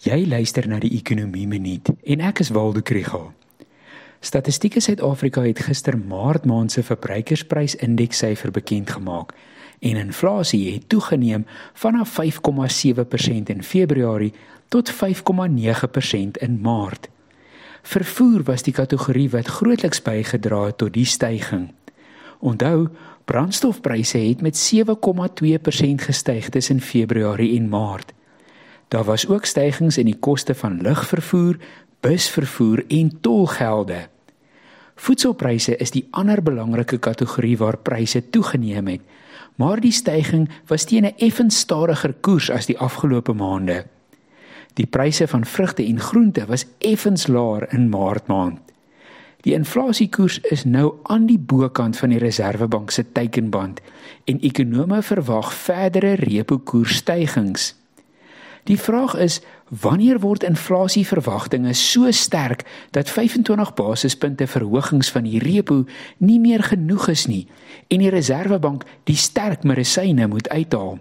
Jy luister na die Ekonomie Minuut en ek is Waldo Krügel. Statistieke Suid-Afrika het gister Maart maand se verbruikersprysindekssyfer bekend gemaak en inflasie het toegeneem vanaf 5,7% in Februarie tot 5,9% in Maart. Vervoer was die kategorie wat grootliks bygedra het tot die stygings. Onthou, brandstofpryse het met 7,2% gestyg tussen Februarie en Maart. Daar was ook stygings in die koste van lugvervoer, busvervoer en tolgelde. Voedselpryse is die ander belangrike kategorie waar pryse toegeneem het, maar die stygings was teen 'n effens stadiger koers as die afgelope maande. Die pryse van vrugte en groente was effens laer in Maart maand. Die inflasiekoers is nou aan die bokant van die Reserwebank se teikenband en ekonome verwag verdere repo koersstygings. Die vraag is wanneer word inflasieverwagtinge so sterk dat 25 basispunte verhogings van die repo nie meer genoeg is nie en die Reserwebank die sterk medisyne moet uithaal.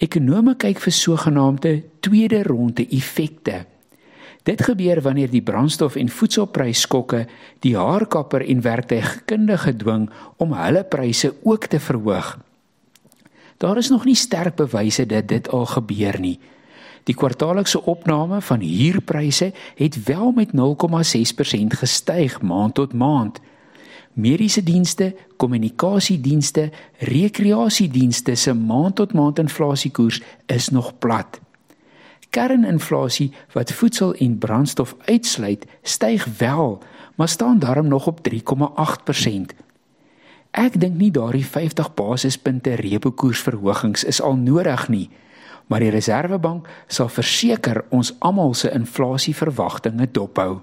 Ekonome kyk vir sogenaamde tweede ronde effekte. Dit gebeur wanneer die brandstof en voedselprysskokke die haarkapper en werktuigkundige dwing om hulle pryse ook te verhoog. Daar is nog nie sterk bewyse dat dit al gebeur nie. Die kwartaallikse opname van huurpryse het wel met 0,6% gestyg maand tot maand. Mediese dienste, kommunikasiedienste, rekreasiedienste se maand tot maand inflasiekoers is nog plat. Kerninflasie wat voedsel en brandstof uitsluit, styg wel, maar staan daarom nog op 3,8%. Ek dink nie daardie 50 basispunte repo koersverhogings is al nodig nie, maar die Reserwebank sal verseker ons almal se inflasieverwagtinge dophou.